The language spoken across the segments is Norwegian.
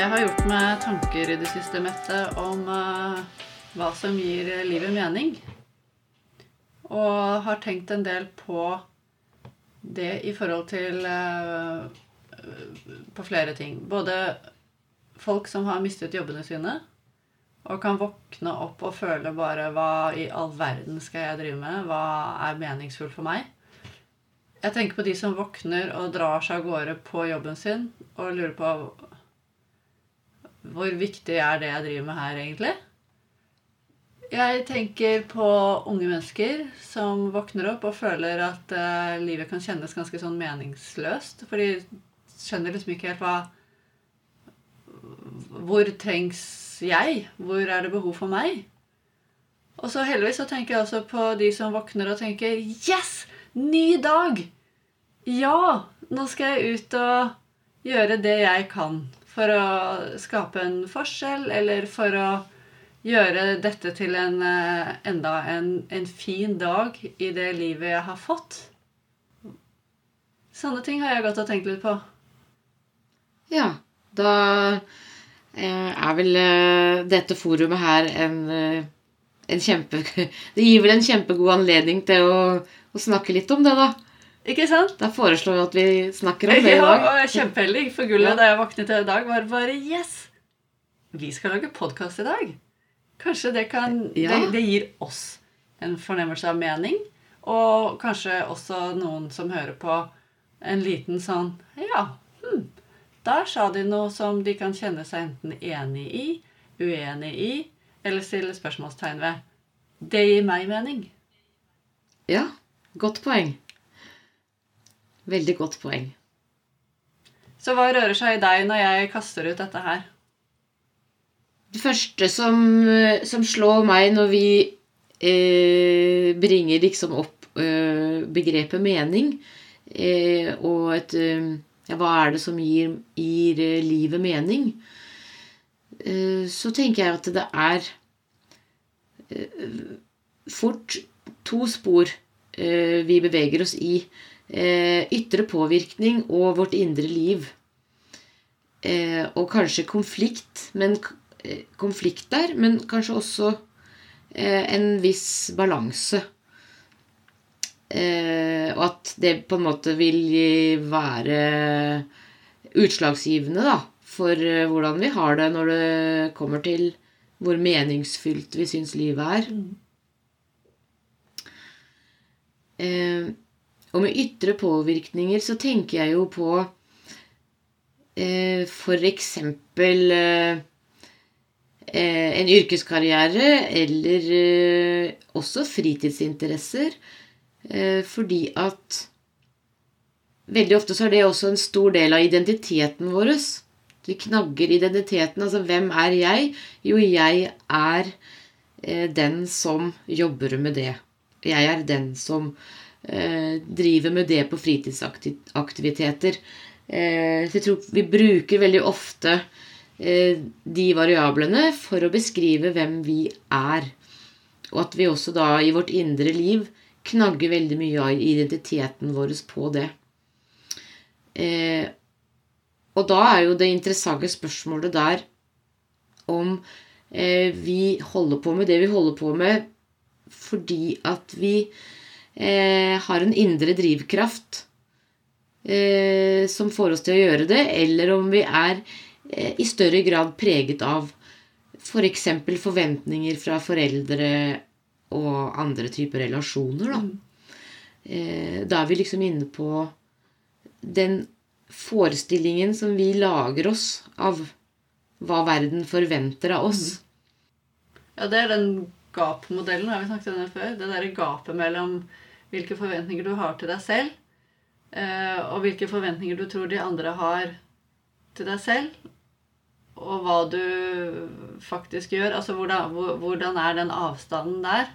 Jeg har gjort meg tanker i det siste, Mette, om uh, hva som gir livet mening. Og har tenkt en del på det i forhold til uh, På flere ting. Både folk som har mistet jobbene sine, og kan våkne opp og føle bare Hva i all verden skal jeg drive med? Hva er meningsfullt for meg? Jeg tenker på de som våkner og drar seg av gårde på jobben sin og lurer på hvor viktig er det jeg driver med her, egentlig? Jeg tenker på unge mennesker som våkner opp og føler at eh, livet kan kjennes ganske sånn meningsløst. For de skjønner liksom ikke helt hva Hvor trengs jeg? Hvor er det behov for meg? Og så heldigvis så tenker jeg også på de som våkner og tenker Yes! Ny dag! Ja! Nå skal jeg ut og gjøre det jeg kan for å skape en forskjell, eller for å gjøre dette til en, eh, enda en, en fin dag i det livet jeg har fått. Sånne ting har jeg gått og tenkt litt på. Ja, da eh, er vel eh, dette forumet her en, en kjempe... Det gir vel en kjempegod anledning til å, å snakke litt om det, da. Ikke sant? Da foreslår vi at vi snakker om det i Ja, dag. er kjempeheldig. For gullet Ja. da jeg våknet i dag, var bare Yes! Vi skal lage podkast i dag. Kanskje det kan Ja. det, det gir oss en fornemmelse av mening. Og kanskje også noen som hører på en liten sånn Ja, hm, der sa de noe som de kan kjenne seg enten enig i, uenig i, eller stille spørsmålstegn ved. Det gir meg mening. Ja, godt poeng. Veldig godt poeng. Så hva rører seg i deg når jeg kaster ut dette her? Det første som, som slår meg når vi eh, bringer liksom opp eh, begrepet mening, eh, og et eh, ja, Hva er det som gir, gir eh, livet mening? Eh, så tenker jeg at det er eh, fort to spor eh, vi beveger oss i. Eh, ytre påvirkning og vårt indre liv. Eh, og kanskje konflikt, men eh, konflikt der, men kanskje også eh, en viss balanse. Eh, og at det på en måte vil være utslagsgivende da, for hvordan vi har det når det kommer til hvor meningsfylt vi syns livet er. Eh, og med ytre påvirkninger så tenker jeg jo på eh, eksempel eh, eh, en yrkeskarriere eller eh, også fritidsinteresser. Eh, fordi at veldig ofte så er det også en stor del av identiteten vår. Vi knagger identiteten. Altså hvem er jeg? Jo, jeg er eh, den som jobber med det. Jeg er den som driver med det på fritidsaktiviteter. Eh, så jeg tror vi bruker veldig ofte eh, de variablene for å beskrive hvem vi er. Og at vi også da i vårt indre liv knagger veldig mye av identiteten vår på det. Eh, og da er jo det interessante spørsmålet der om eh, vi holder på med det vi holder på med fordi at vi eh, har en indre drivkraft eh, som får oss til å gjøre det, eller om vi er eh, i større grad preget av f.eks. For forventninger fra foreldre og andre typer relasjoner. Da. Eh, da er vi liksom inne på den forestillingen som vi lager oss av hva verden forventer av oss. Ja, det er den gap-modellen, har vi snakket om den før. Det derre gapet mellom hvilke forventninger du har til deg selv, eh, og hvilke forventninger du tror de andre har til deg selv, og hva du faktisk gjør. Altså hvordan, hvordan er den avstanden der?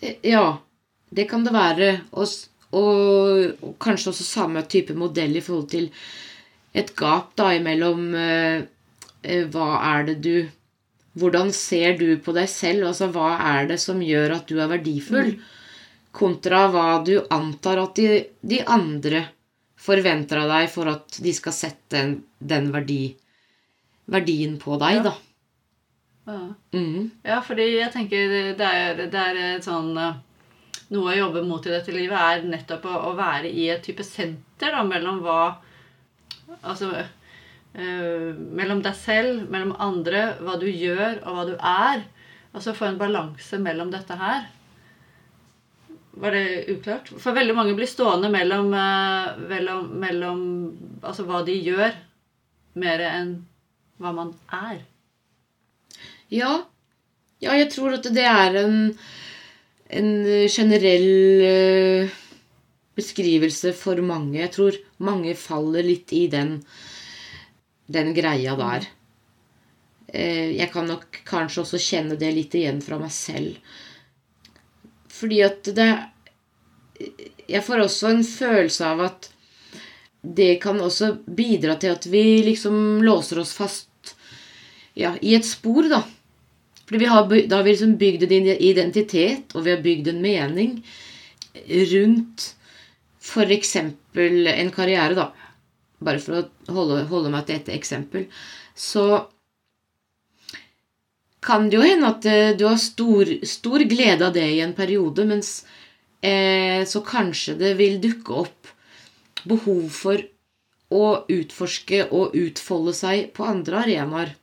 Eh, Ja, det kan det være. Og, og, og kanskje også samme type modell i forhold til et gap da imellom eh, eh, Hva er det du Hvordan ser du på deg selv? Altså hva er det som gjør at du er verdifull? Kontra hva du antar at de, de andre forventer av deg for at de skal sette den, den verdi, verdien på deg, Ja. da. Ja. Mm. Ja, fordi jeg tenker det er, det er et sånn eh, Noe å jobbe mot i dette livet er nettopp å, å være i et type senter da, mellom hva Altså mellom deg selv, mellom andre, hva du gjør, og hva du er. Altså få en balanse mellom dette her. Var det uklart? For veldig mange blir stående mellom, eh, mellom, mellom Altså hva de gjør, mer enn hva man er. Ja. ja, jeg tror at det er en, en generell eh, beskrivelse for mange. Jeg tror mange faller litt i den, den greia der. Eh, jeg kan nok kanskje også kjenne det litt igjen fra meg selv. Fordi at det Jeg får også en følelse av at det kan også bidra til at vi liksom låser oss fast ja, i et spor, da. Fordi vi har, da har vi liksom bygd en identitet, og vi har bygd en mening rundt f.eks. en karriere, da. Bare for å holde, holde meg til et eksempel. Så kan det jo hende at eh, du har stor, stor glede av det i en periode, mens eh, så kanskje det vil dukke opp behov for å utforske og utfolde seg på andre arenaer.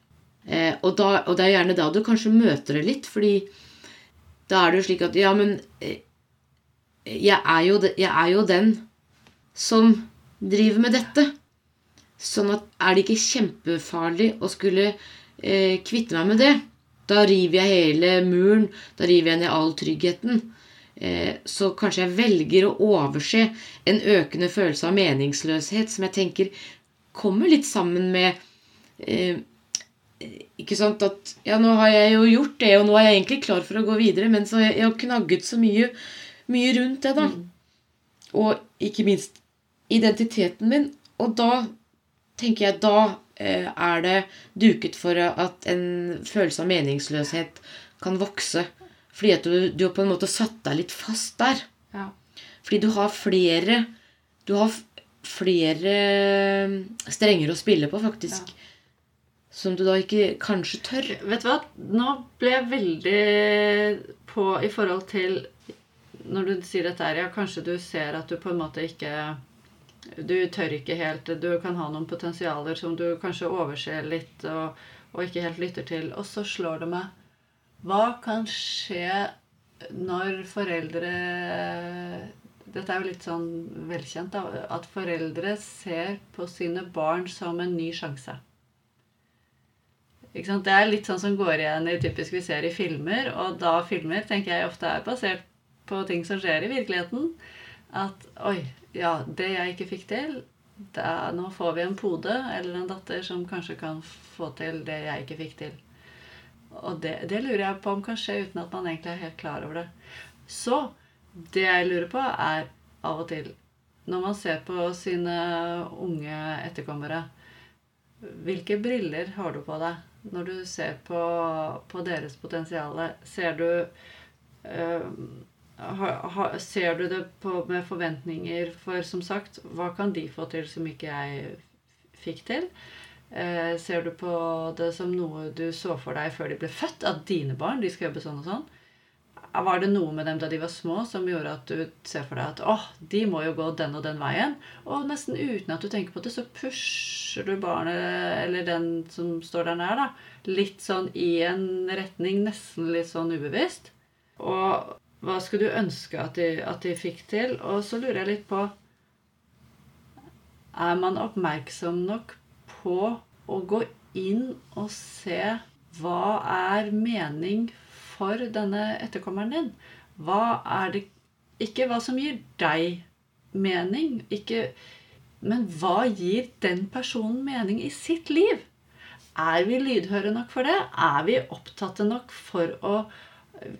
Eh, og, og det er gjerne da du kanskje møter det litt, fordi da er det jo slik at Ja, men eh, jeg, er de, jeg er jo den som driver med dette. Sånn at er det ikke kjempefarlig å skulle eh, kvitte meg med det? Da river jeg hele muren. Da river jeg ned all tryggheten. Eh, så kanskje jeg velger å overse en økende følelse av meningsløshet som jeg tenker kommer litt sammen med eh, ikke sant at Ja, nå har jeg jo gjort det, og nå er jeg egentlig klar for å gå videre, men så jeg, jeg har knagget så mye, mye rundt det, da. Og ikke minst identiteten min. Og da tenker jeg da eh, er det duket for at en følelse av meningsløshet kan vokse. Fordi at du, du har på en måte satt deg litt fast der. Ja. Fordi du har flere Du har flere strenger å spille på, faktisk. Som du da ikke kanskje tør. Vet du hva? Nå ble jeg veldig på i forhold til Når du sier dette her, ja, kanskje du ser at du på en måte ikke Du tør ikke helt. Du kan ha noen potensialer som du kanskje overser litt og, og ikke helt lytter til. Og så slår det meg Hva kan skje når foreldre Dette er jo litt sånn velkjent, da. At foreldre ser på sine barn som en ny sjanse. Ikke sant? Det er litt sånn som går igjen i typisk vi ser i filmer. Og da filmer tenker jeg ofte er basert på ting som skjer i virkeligheten. At oi, ja, det jeg ikke fikk til da, Nå får vi en pode eller en datter som kanskje kan få til det jeg ikke fikk til. Og det, det lurer jeg på om kan skje uten at man egentlig er helt klar over det. Så det jeg lurer på, er av og til Når man ser på sine unge etterkommere hvilke briller har du på deg når du ser på, på deres potensial? Ser du eh, ha, ha, Ser du det på, med forventninger For som sagt, hva kan de få til som ikke jeg fikk til? Eh, ser du på det som noe du så for deg før de ble født? At dine barn de skal jobbe sånn og sånn? Var det noe med dem da de var små som gjorde at du ser for deg at åh, de må jo gå den og den veien? Og nesten uten at du tenker på det, så pusher du barnet, eller den som står der nær, da, litt sånn i en retning, nesten litt sånn ubevisst. Og hva skulle du ønske at de, at de fikk til? Og så lurer jeg litt på Er man oppmerksom nok på å gå inn og se hva er mening for denne etterkommeren din? Hva er det Ikke hva som gir deg mening, ikke, men hva gir den personen mening i sitt liv? Er vi lydhøre nok for det? Er vi opptatte nok for å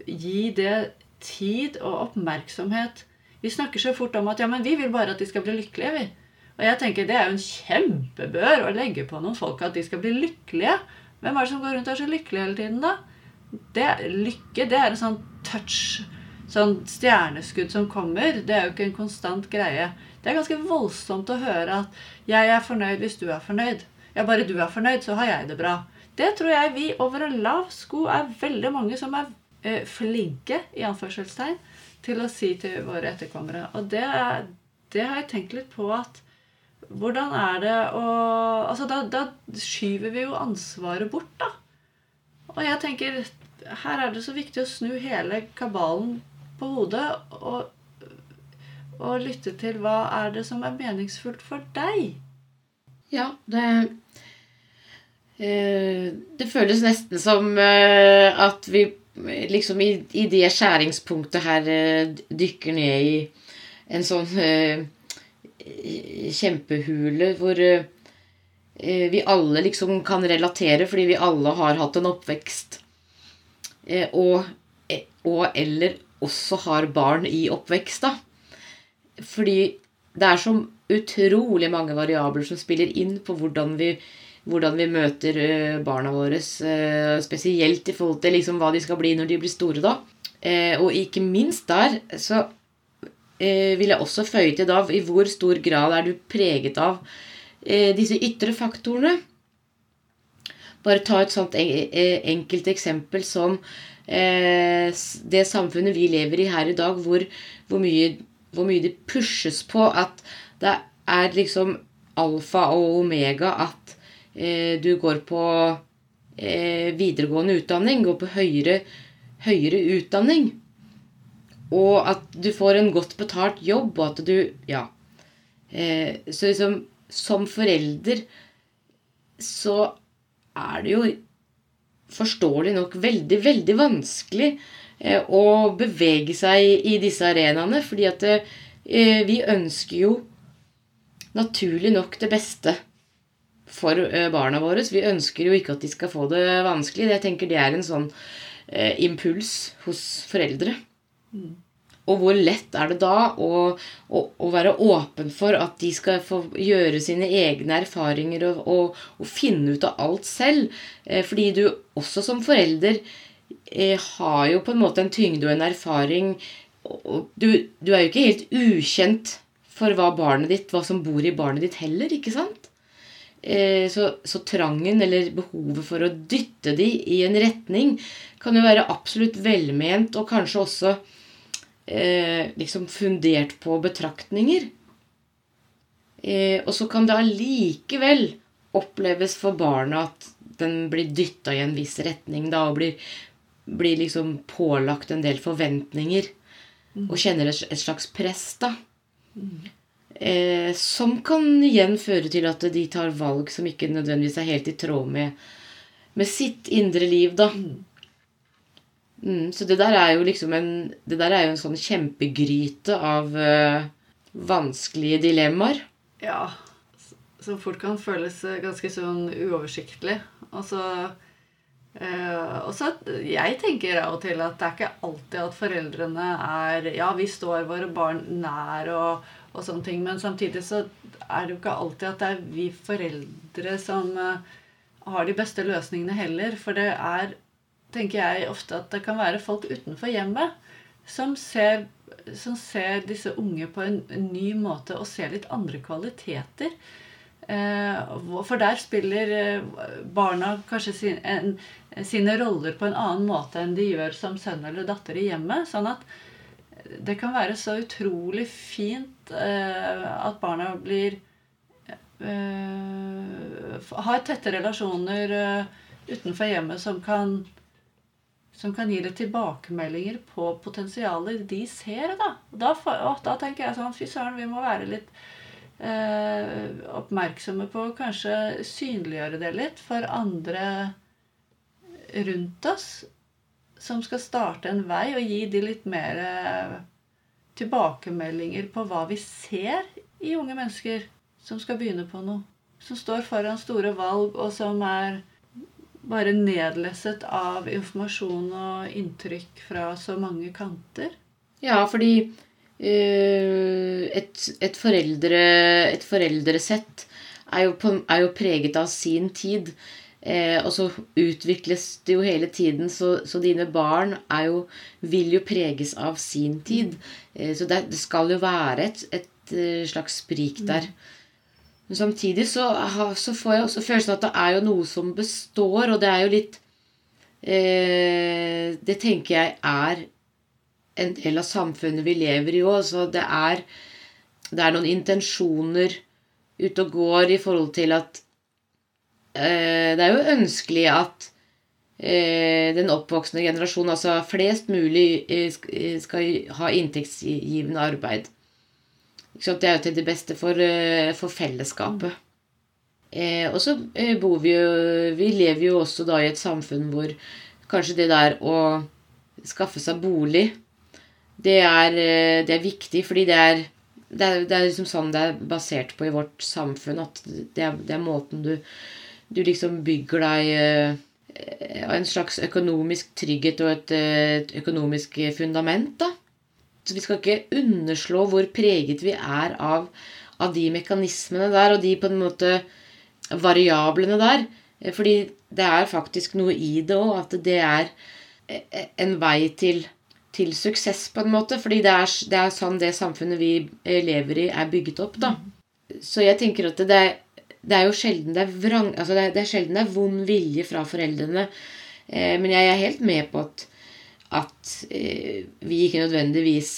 gi det tid og oppmerksomhet? Vi snakker så fort om at ja, men vi vil bare at de skal bli lykkelige. vi. Og jeg tenker Det er jo en kjempebør å legge på noen folk at de skal bli lykkelige. Hvem er det som går rundt og er så lykkelig hele tiden, da? Det, lykke det er en sånn touch sånn stjerneskudd som kommer. Det er jo ikke en konstant greie. Det er ganske voldsomt å høre at 'jeg er fornøyd hvis du er fornøyd'. Ja, bare du er fornøyd, så har jeg det bra. Det tror jeg vi over en lav sko er veldig mange som er eh, flinke i anførselstegn, til å si til våre etterkommere. Og det, det har jeg tenkt litt på at hvordan er det å Altså, da, da skyver vi jo ansvaret bort, da. Og jeg tenker her er det så viktig å snu hele kabalen på hodet og, og lytte til hva er det som er meningsfullt for deg. Ja, det eh, Det føles nesten som eh, at vi liksom i, i det skjæringspunktet her eh, dykker ned i en sånn kjempehule hvor vi alle liksom kan relatere fordi vi alle har hatt en oppvekst og, og eller også har barn i oppvekst, da. Fordi det er så utrolig mange variabler som spiller inn på hvordan vi, hvordan vi møter eh, barna våre. Eh, spesielt i forhold til liksom hva de skal bli når de blir store, da. Eh, og ikke minst der så vil jeg også føye til da i hvor stor grad er du preget av disse ytre faktorene. Bare ta et sånt enkelt eksempel som det samfunnet vi lever i her i dag, hvor, hvor, mye, hvor mye det pushes på at det er liksom alfa og omega at du går på eh, videregående utdanning, går på høyere, høyere utdanning. Og at du får en godt betalt jobb, og at du Ja. Eh, så liksom som forelder så er det jo forståelig nok veldig, veldig vanskelig eh, å bevege seg i disse arenaene. Fordi at eh, vi ønsker jo naturlig nok det beste for eh, barna våre. Vi ønsker jo ikke at de skal få det vanskelig. Jeg tenker det er en sånn impuls hos foreldre. Mm. Og hvor lett er det da å, å, å, være åpen for at de skal få gjøre sine egne erfaringer og, og, og finne ut av alt selv? Eh, fordi du også som forelder eh, har jo på en måte en tyngde og en erfaring. Og du, du er jo ikke helt ukjent for hva barnet ditt, hva som bor i barnet ditt heller, ikke sant? Eh, så, så, trangen eller behovet for å dytte de i en retning kan jo være absolutt velment og kanskje også eh, liksom fundert på betraktninger. Eh, og så kan det allikevel oppleves for barna at den blir dytta i en viss retning da, og blir, blir liksom pålagt en del forventninger. Mm. Og kjenner et, et, slags press, da. Mm. Eh, som kan igjen føre til at de tar valg som ikke nødvendigvis er helt i tråd med, med sitt indre liv, da. Mm. Mm, så det der er jo liksom en Det der er jo en sånn kjempegryte av eh, vanskelige dilemmaer. Ja. Som fort kan føles eh, ganske sånn uoversiktlig. Og så uh, og så Jeg tenker av og til at det er ikke alltid at foreldrene er Ja, vi står våre barn nær og, og sånne ting, men samtidig så er det jo ikke alltid at det er vi foreldre som uh, har de beste løsningene heller. For det er tenker jeg ofte at det kan være folk utenfor hjemmet som ser, som ser disse unge på en, ny måte og ser litt andre kvaliteter. Eh, for der spiller eh, barna kanskje sine roller på en annen måte enn de gjør som sønn eller datter i hjemmet. Sånn at det kan være så utrolig fint eh, at barna blir Har tette relasjoner utenfor hjemmet som kan som kan gi litt tilbakemeldinger på potensialet de ser. Da, da, da tenker jeg sånn Fy søren, vi må være litt eh, oppmerksomme på å kanskje synliggjøre det litt for andre rundt oss som skal starte en vei, og gi de litt mer eh, tilbakemeldinger på hva vi ser i unge mennesker som skal begynne på noe. Som står foran store valg, og som er bare nedlesset av informasjon og inntrykk fra så mange kanter. Ja, fordi uh, et, et, foreldre, et, foreldresett er jo, på, er jo, preget av sin tid. Eh, og så utvikles det jo hele tiden, så, så dine barn jo, vil jo preges av sin tid. Eh, så det, det, skal jo være et, et eh, slags sprik der. Men samtidig så, så, får jeg også følelsen at det er jo noe som består, og det er jo litt eh, Det tenker jeg er en del av samfunnet vi lever i òg. Så det er, det er noen intensjoner ute og går i forhold til at Eh, det er jo ønskelig at eh, den oppvoksende generasjon, altså flest mulig, eh, skal ha inntektsgivende arbeid. Det er jo til det beste for fellesskapet. Og så bor vi jo Vi lever jo også da i et samfunn hvor kanskje det der å skaffe seg bolig, det er, det er viktig, fordi det er det er, det er liksom sånn det er basert på i vårt samfunn. At det er, det er måten du du liksom bygger deg eh, en slags økonomisk trygghet og et, et økonomisk fundament. da. Så vi skal ikke underslå hvor preget vi er av, av de mekanismene der, og de på en måte variablene der. Fordi det er faktisk noe i det òg, at det er en vei til, til, suksess, på en måte. Fordi det er, det er, sånn det samfunnet vi lever i, er bygget opp, da. Så jeg tenker at det er det er jo sjelden det er, vrang, altså det er, det er sjelden det er vond vilje fra foreldrene. Eh, men jeg er helt med på at, at eh, vi ikke nødvendigvis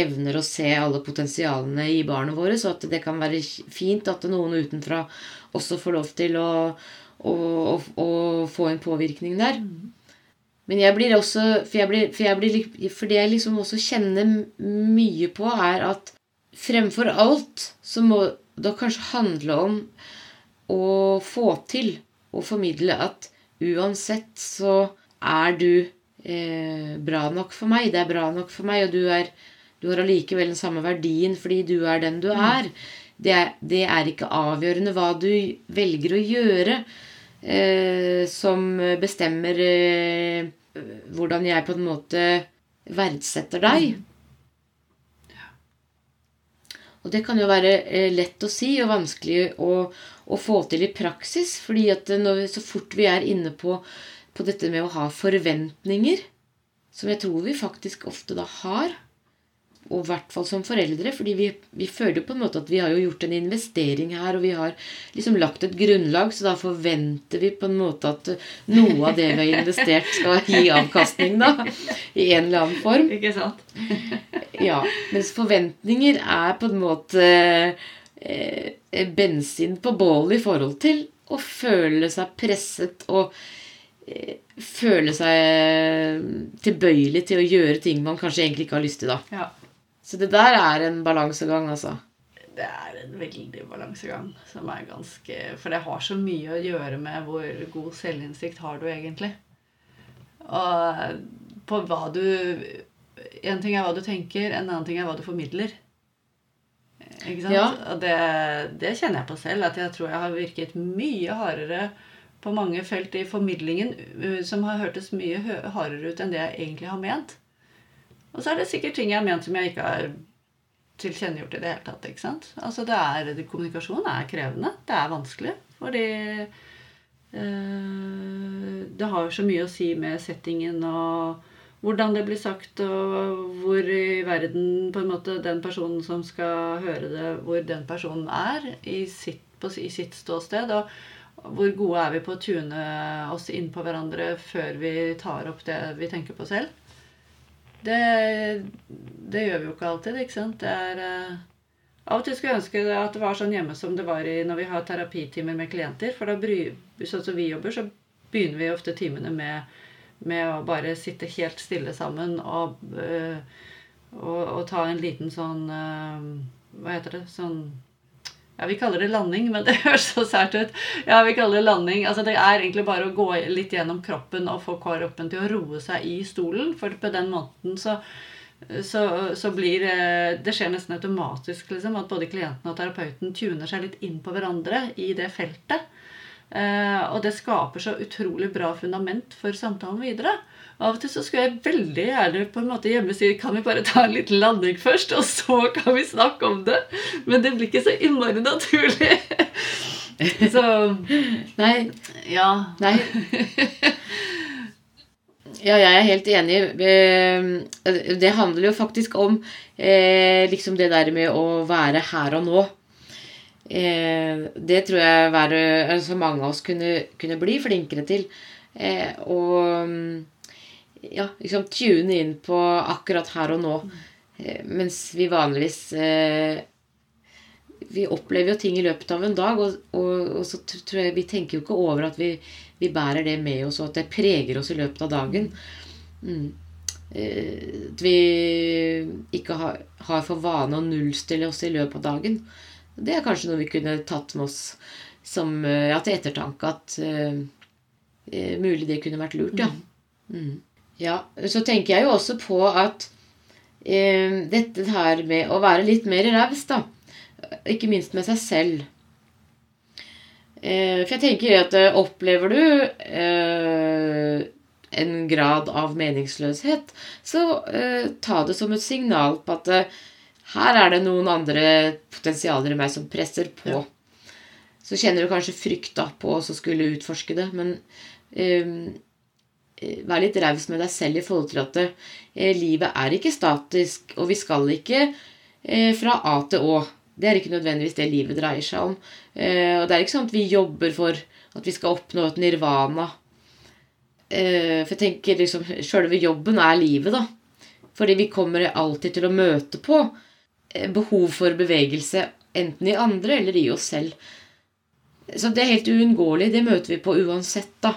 evner å se alle potensialene i barna våre. Så at det kan være fint at noen utenfra også får lov til å, å, å, å få en påvirkning der. Men jeg blir også For, jeg blir, for, jeg blir, for det jeg liksom også kjenner mye på, er at fremfor alt så må det kanskje handle om å få til å formidle at uansett så er du eh, bra nok for meg. Det er bra nok for meg, og du, er, du har allikevel den samme verdien fordi du er den du mm. er. Det er, det er ikke avgjørende hva du velger å gjøre, eh, som bestemmer eh, hvordan jeg på en måte verdsetter deg. Mm. Og det kan jo være eh, lett å si og vanskelig å, å få til i praksis. fordi at vi, så fort vi er inne på, på, dette med å ha forventninger, som jeg tror vi faktisk ofte da har, og i hvert fall som foreldre, fordi vi, vi føler på en måte at vi har jo gjort en investering her, og vi har liksom lagt et grunnlag, så da forventer vi på en måte at noe av det vi har investert, skal gi avkastning, da. I en eller annen form. Ikke sant? ja. Mens forventninger er på en måte eh, bensin på bålet i forhold til å føle seg presset og eh, føle seg tilbøyelig til å gjøre ting man kanskje egentlig ikke har lyst til. da. Ja. Så det der er en balansegang, altså. Det er en veldig balansegang. som er ganske... For det har så mye å gjøre med hvor god selvinnsikt har du egentlig. Og på hva du En ting er hva du tenker, en annen ting er hva du formidler. Ikke sant? Ja. Og det, det, kjenner jeg på selv, at jeg tror jeg har virket mye hardere på mange felt i formidlingen som har hørtes mye hardere ut enn det jeg egentlig har ment. Og så er det sikkert ting jeg har ment som jeg ikke har tilkjennegjort i det hele tatt. ikke sant? Altså det er, Kommunikasjon er krevende. Det er vanskelig. Fordi øh, det har så mye å si med settingen og hvordan det blir sagt, og hvor i verden på en måte den personen som skal høre det, hvor den personen er i sitt, på, i sitt ståsted. Og hvor gode er vi på å tune oss inn på hverandre før vi tar opp det vi tenker på selv. Det, det gjør vi jo ikke alltid, ikke sant. Det er uh, Av og til skulle jeg ønske at det var sånn hjemme som det var i, når vi har terapitimer med klienter. For da bry, sånn som vi jobber, så begynner vi ofte timene med med å bare sitte helt stille sammen og, øh, og, og ta en liten sånn øh, Hva heter det? Sånn ja, Vi kaller det landing, men det høres så sært ut. Ja, vi kaller det landing. Altså, Det er egentlig bare å gå litt gjennom kroppen og få kroppen til å roe seg i stolen. For på den måten så, så, så blir Det skjer nesten automatisk liksom, at både klienten og terapeuten tuner seg litt inn på hverandre i det feltet. Eh, og det skaper så utrolig bra fundament for samtalen videre. Av og til så skulle jeg veldig gjerne på en måte hjemme si kan vi bare ta en liten landing først, og så kan vi snakke om det. Men det blir ikke så innmari naturlig. Så Nei, ja. Nei. Ja, jeg er helt enig. Eh, Det handler jo faktisk om eh, liksom det der med å være her og nå. Eh, det tror jeg hver, altså mange av oss kunne, kunne bli flinkere til. Eh, og ja, liksom tune inn på akkurat her og nå. Eh, mens vi vanligvis eh, Vi opplever jo ting i løpet av en dag, og, og, og så tror jeg vi tenker jo ikke over at vi, vi bærer det med oss, og at det preger oss i løpet av dagen. Mm. Eh, At vi ikke har for vane å nullstille oss i løpet av dagen. Det er kanskje noe vi kunne tatt med oss som, eh, ja, til ettertanke at eh, mulig det kunne vært lurt, ja. Mm. Ja, så tenker jeg jo også på at uh, dette her med å være litt mer raus, da. Ikke minst med seg selv. Uh, for jeg tenker at opplever du en grad av meningsløshet, så eh, ta det som et signal på at her er det noen andre potensialer i meg som presser på. Ja. Så kjenner du kanskje frykt da på å skulle utforske det, men eh, vær litt raus med deg selv i forhold til at eh, livet er ikke statisk, og vi skal ikke eh, fra A til Å. Det er ikke nødvendigvis det livet dreier seg om. Eh, og det er ikke sånn at vi jobber for at vi skal oppnå et nirvana. Eh, for jeg tenker liksom Sjølve jobben er livet, da. Fordi vi kommer alltid til å møte på behov for bevegelse, enten i andre eller i oss selv. Så det er helt uunngåelig. Det møter vi på uansett, da.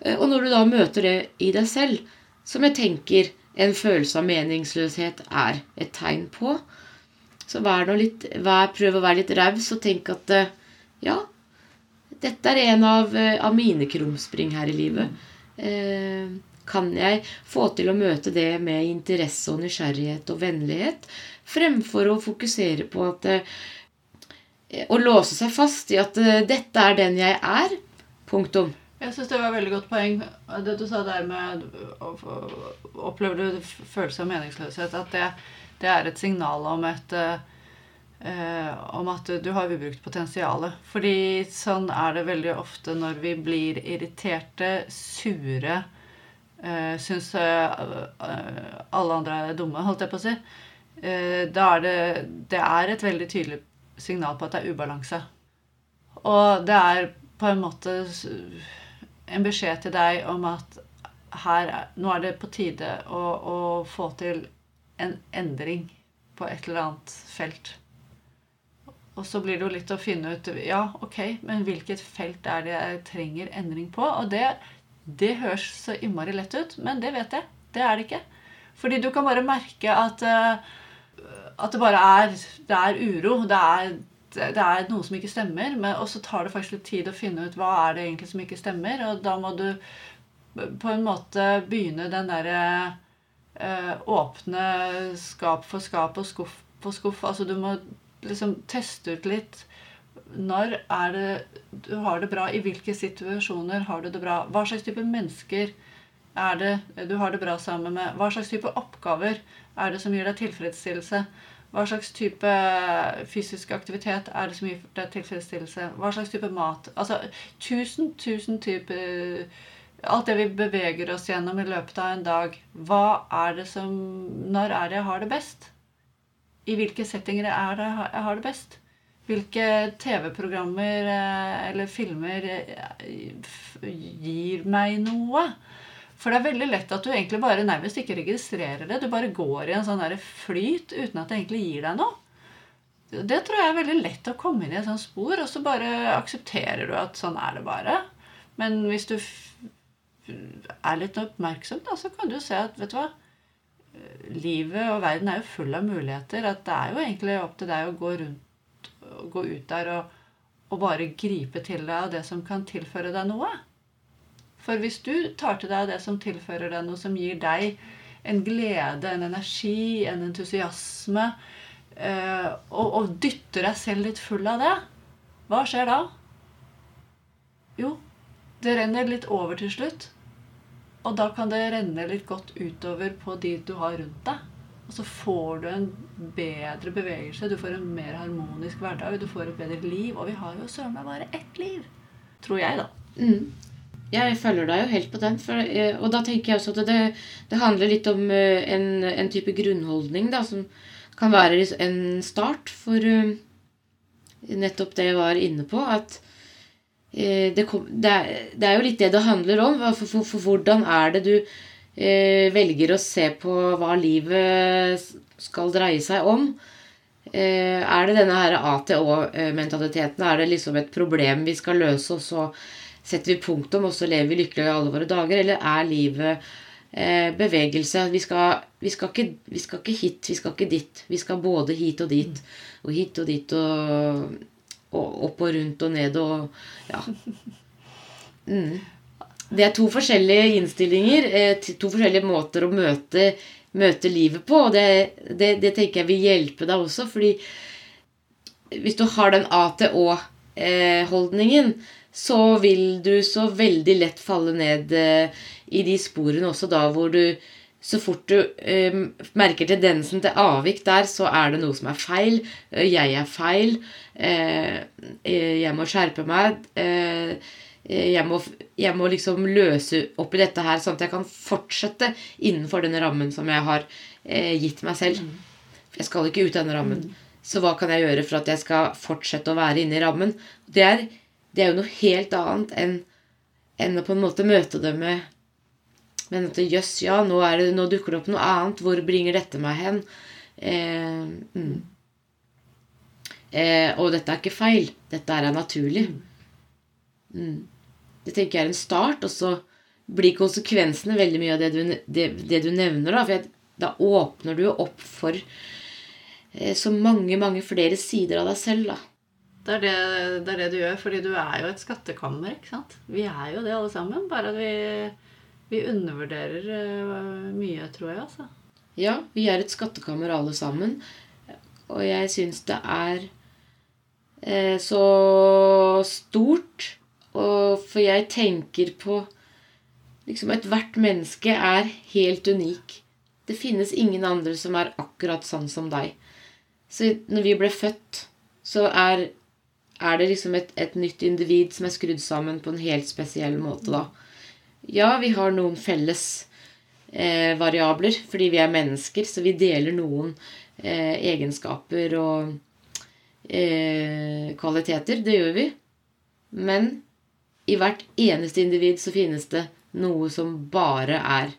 Eh, Og når du da møter det i deg selv, som jeg tenker en følelse av meningsløshet er et tegn på, så vær nå litt, vær, prøv å være litt raus og tenk at eh, ja, dette er en av, eh, av mine krumspring her i livet. Eh, kan jeg få til å møte det med interesse og nysgjerrighet og vennlighet, fremfor å fokusere på at eh, Å låse seg fast i at eh, 'dette er den jeg er'. Punktum. Jeg syns det var et veldig godt poeng, det du sa der med Opplever du følelse av meningsløshet? At det, det er et signal om et eh, om at du har ubrukt potensial. Fordi sånn er det veldig ofte når vi blir irriterte, sure, eh, syns eh, alle andre er dumme, holdt jeg på å si. Eh, da er det, det er et veldig tydelig signal på at det er ubalanse. Og det er på en måte en beskjed til deg om at her, er- nå er det på tide å, å få til en endring på et eller annet felt. Og så blir det jo litt å finne ut Ja, ok, men hvilket felt er det jeg trenger endring på? Og det, det høres så innmari lett ut, men det vet jeg. Det er det ikke. Fordi du kan bare merke at eh, at det bare er, det er uro. Det er, det er noe som ikke stemmer. Men, og så tar det faktisk litt tid å finne ut hva er det egentlig som ikke stemmer. Og da må du på en måte begynne den derre eh, åpne skap for skap og skuff for skuff. Altså du må liksom teste ut litt. Når er det du har det bra? I hvilke situasjoner har du det bra? Hva slags type mennesker er det du har det bra sammen med? Hva slags type oppgaver er det som gir deg tilfredsstillelse? Hva slags type fysisk aktivitet er det som gir deg tilfredsstillelse? Hva slags type mat? Altså tusen, tusen typer Alt det vi beveger oss gjennom i løpet av en dag. Hva er det som Når er det jeg har det best? I hvilke settinger er det jeg har det best? Hvilke TV-programmer eh, eller filmer eh, gir meg noe? For det er veldig lett at du egentlig bare nærmest ikke registrerer det. Du bare går i en sånn flyt uten at det egentlig gir deg noe. Det tror jeg er veldig lett å komme inn i et sånt spor, og så bare aksepterer du at sånn er det bare. Men hvis du er litt oppmerksom, da, så kan du se at vet du hva Livet og verden er jo full av muligheter. At det er jo egentlig opp til deg å gå rundt gå ut der og, og bare gripe til deg av det som kan tilføre deg noe. For hvis du tar til deg det som tilfører deg noe som gir deg en glede, en energi, en entusiasme, eh, og, og dytter deg selv litt full av det, hva skjer da? Jo, det renner litt over til slutt. Og da kan det renne litt godt utover på de du har rundt deg. Og så får du en bedre bevegelse, du får en mer harmonisk hverdag, du får et bedre liv. Og vi har jo søren meg bare ett liv. Tror jeg, da. Mm. Jeg følger deg jo helt på den. For, eh, og da tenker jeg også at det, det handler litt om eh, en, en, type grunnholdning da, som kan være en start for uh, nettopp det jeg var inne på. At det, kom, det, er, det, er, jo litt det det handler om. For, for, for hvordan er det du velger å se på hva livet skal dreie seg om? er det denne her ATÅ-mentaliteten? Er det liksom et problem vi skal løse, og så setter vi punktum, og så lever vi lykkelig i alle våre dager? Eller er livet eh, bevegelse? Vi skal, vi, skal ikke, vi skal, ikke, hit, vi skal ikke dit. Vi skal både hit og dit. Og hit og dit og, og opp og rundt og ned og Ja. Mm. Det er to forskjellige innstillinger, eh, to forskjellige måter å møte, møte livet på. Og det, det, det, tenker jeg vil hjelpe deg også, fordi hvis du har den A-til-Å-holdningen, eh, så vil du så veldig lett falle ned eh, i de sporene også da hvor du så fort du eh, merker tendensen til avvik der, så er det noe som er feil. Eh, jeg er feil. Eh, eh, jeg må skjerpe meg. Eh, jeg må, jeg, må, liksom løse opp i dette her, sånn at jeg kan fortsette innenfor denne rammen som jeg har gitt meg selv. Jeg skal ikke ut av denne rammen. Så hva kan jeg gjøre for at jeg skal fortsette å være inne i rammen? Det er det er jo noe helt annet enn, enn å på en måte møte dem med Men at jøss, ja, nå, det, nå, dukker det opp noe annet. Hvor bringer dette meg hen? Eh, mm. eh, og dette er ikke feil. Dette er naturlig. Mm. Det tenker jeg er en start. Og så blir konsekvensene veldig mye av det du, det, det du nevner. Da, for da åpner du jo opp for eh, så mange, mange flere sider av deg selv. da. Det er det, det er det, du gjør, fordi du er jo et skattekammer. ikke sant? Vi er jo det, alle sammen. Bare at vi, vi undervurderer uh, mye, tror jeg. altså. Ja, vi er et skattekammer, alle sammen. Og jeg syns det er eh, så stort. Og for jeg tenker på liksom Ethvert menneske er helt unik. Det finnes ingen andre som er akkurat sånn som deg. Så når vi ble født, så er er det liksom et, et, nytt individ som er skrudd sammen på en helt spesiell måte, da. Ja, vi har noen felles eh, variabler fordi vi er mennesker, så vi deler noen eh, egenskaper og eh, kvaliteter. Det gjør vi. Men i hvert eneste individ så finnes det noe som bare er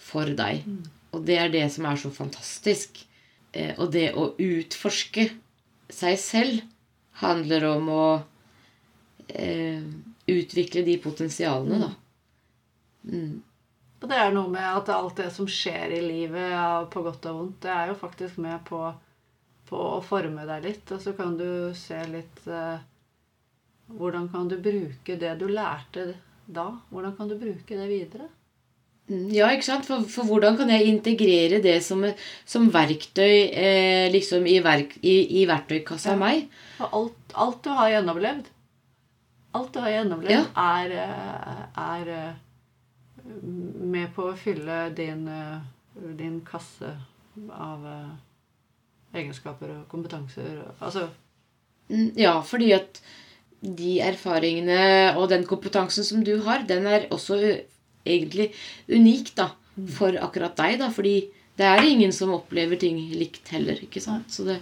for deg. Mm. Og det er det som er så fantastisk. Eh, og det å utforske seg selv handler om å eh, utvikle de potensialene, da. Mm. Og det er noe med at alt det som skjer i livet, på godt og vondt, det er jo faktisk med på, på å forme deg litt. Og så kan du se litt eh, Hvordan kan du bruke det du lærte da? Hvordan kan du bruke det videre? Ja, ikke sant? For, for, hvordan kan jeg integrere det som, som verktøy eh, liksom i, verk, i, i verktøykassa ja. meg? For alt, alt, du har gjennomlevd, alt du har gjennomlevd, ja. er, eh, er, eh, med på å fylle din, eh, din kasse av egenskaper og kompetanser. Altså mm, Ja, fordi at de erfaringene og den kompetansen som du har, den er også egentlig unik da, for akkurat deg. da, Fordi det er ingen som opplever ting likt heller. ikke sant? Så det,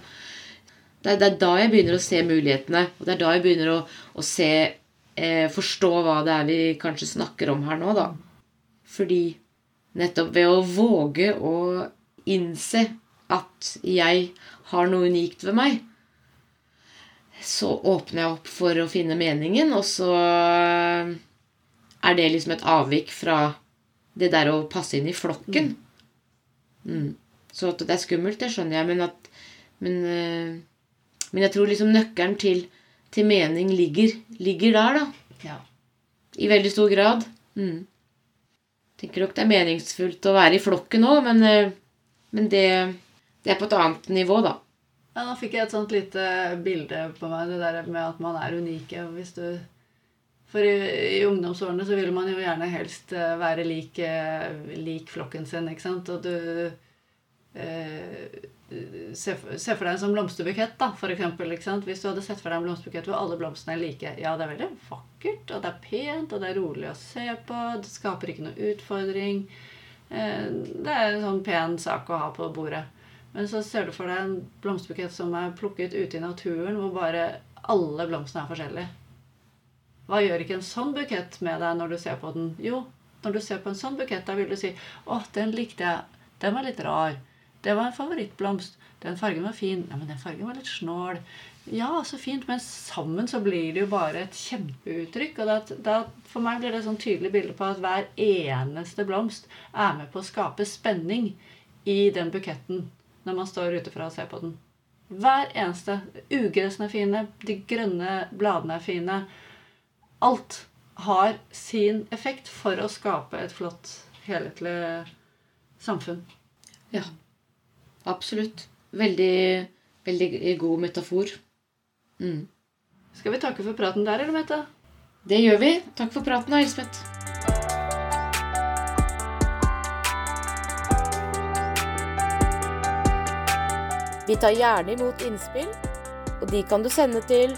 det, det er da jeg begynner å se mulighetene. Og det er da jeg begynner å, å se eh, Forstå hva det er vi kanskje snakker om her nå, da. Fordi nettopp ved å våge å innse at jeg har noe unikt ved meg, så åpner jeg opp for å finne meningen, og så er det liksom et avvik fra det der å passe inn i flokken. Mm. Så at det er skummelt, det skjønner jeg, men at Men, uh, men jeg tror liksom nøkkelen til, til mening ligger, ligger, der, da. Ja. I veldig stor grad. Mm. Tenker nok det er meningsfullt å være i flokken òg, men, uh, men det, det, er på et annet nivå, da. Ja, Nå fikk jeg et sånt lite bilde på meg, det der med at man er unike. Hvis du for i, i, ungdomsårene så vil man jo gjerne helst eh, være lik, eh, lik flokken sin, ikke sant. Og du eh, se, for, se for deg en sånn blomsterbukett, da, for eksempel. Ikke sant? Hvis du hadde sett for deg en blomsterbukett hvor alle blomstene er like. Ja, det er veldig vakkert, og det er pent, og det er rolig å se på. Det skaper ikke noe utfordring. Eh, det er en sånn pen sak å ha på bordet. Men så ser du for deg en blomsterbukett som er plukket ute i naturen, hvor bare alle blomstene er forskjellige. Hva gjør ikke en sånn bukett med deg når du ser på den? Jo, når du ser på en sånn bukett, da vil du si 'Å, den likte jeg. Den var litt rar. Det var en favorittblomst. Den fargen var fin. Ja, men den fargen var litt snål. Ja, så fint. Men sammen så blir det jo bare et kjempeuttrykk. Og da, da, for meg blir det et sånn tydelig bilde på at hver eneste blomst er med på å skape spenning i den buketten når man står utefra og ser på den. Hver eneste. Ugressene er fine, de grønne bladene er fine. Alt har sin effekt for å skape et flott, helhetlig samfunn. Ja. Absolutt. Veldig, veldig god metafor. Mm. Skal vi takke for praten der, eller, Mette? Det gjør vi. Takk for praten, Elisabeth. Vi tar gjerne imot innspill, og de kan du sende til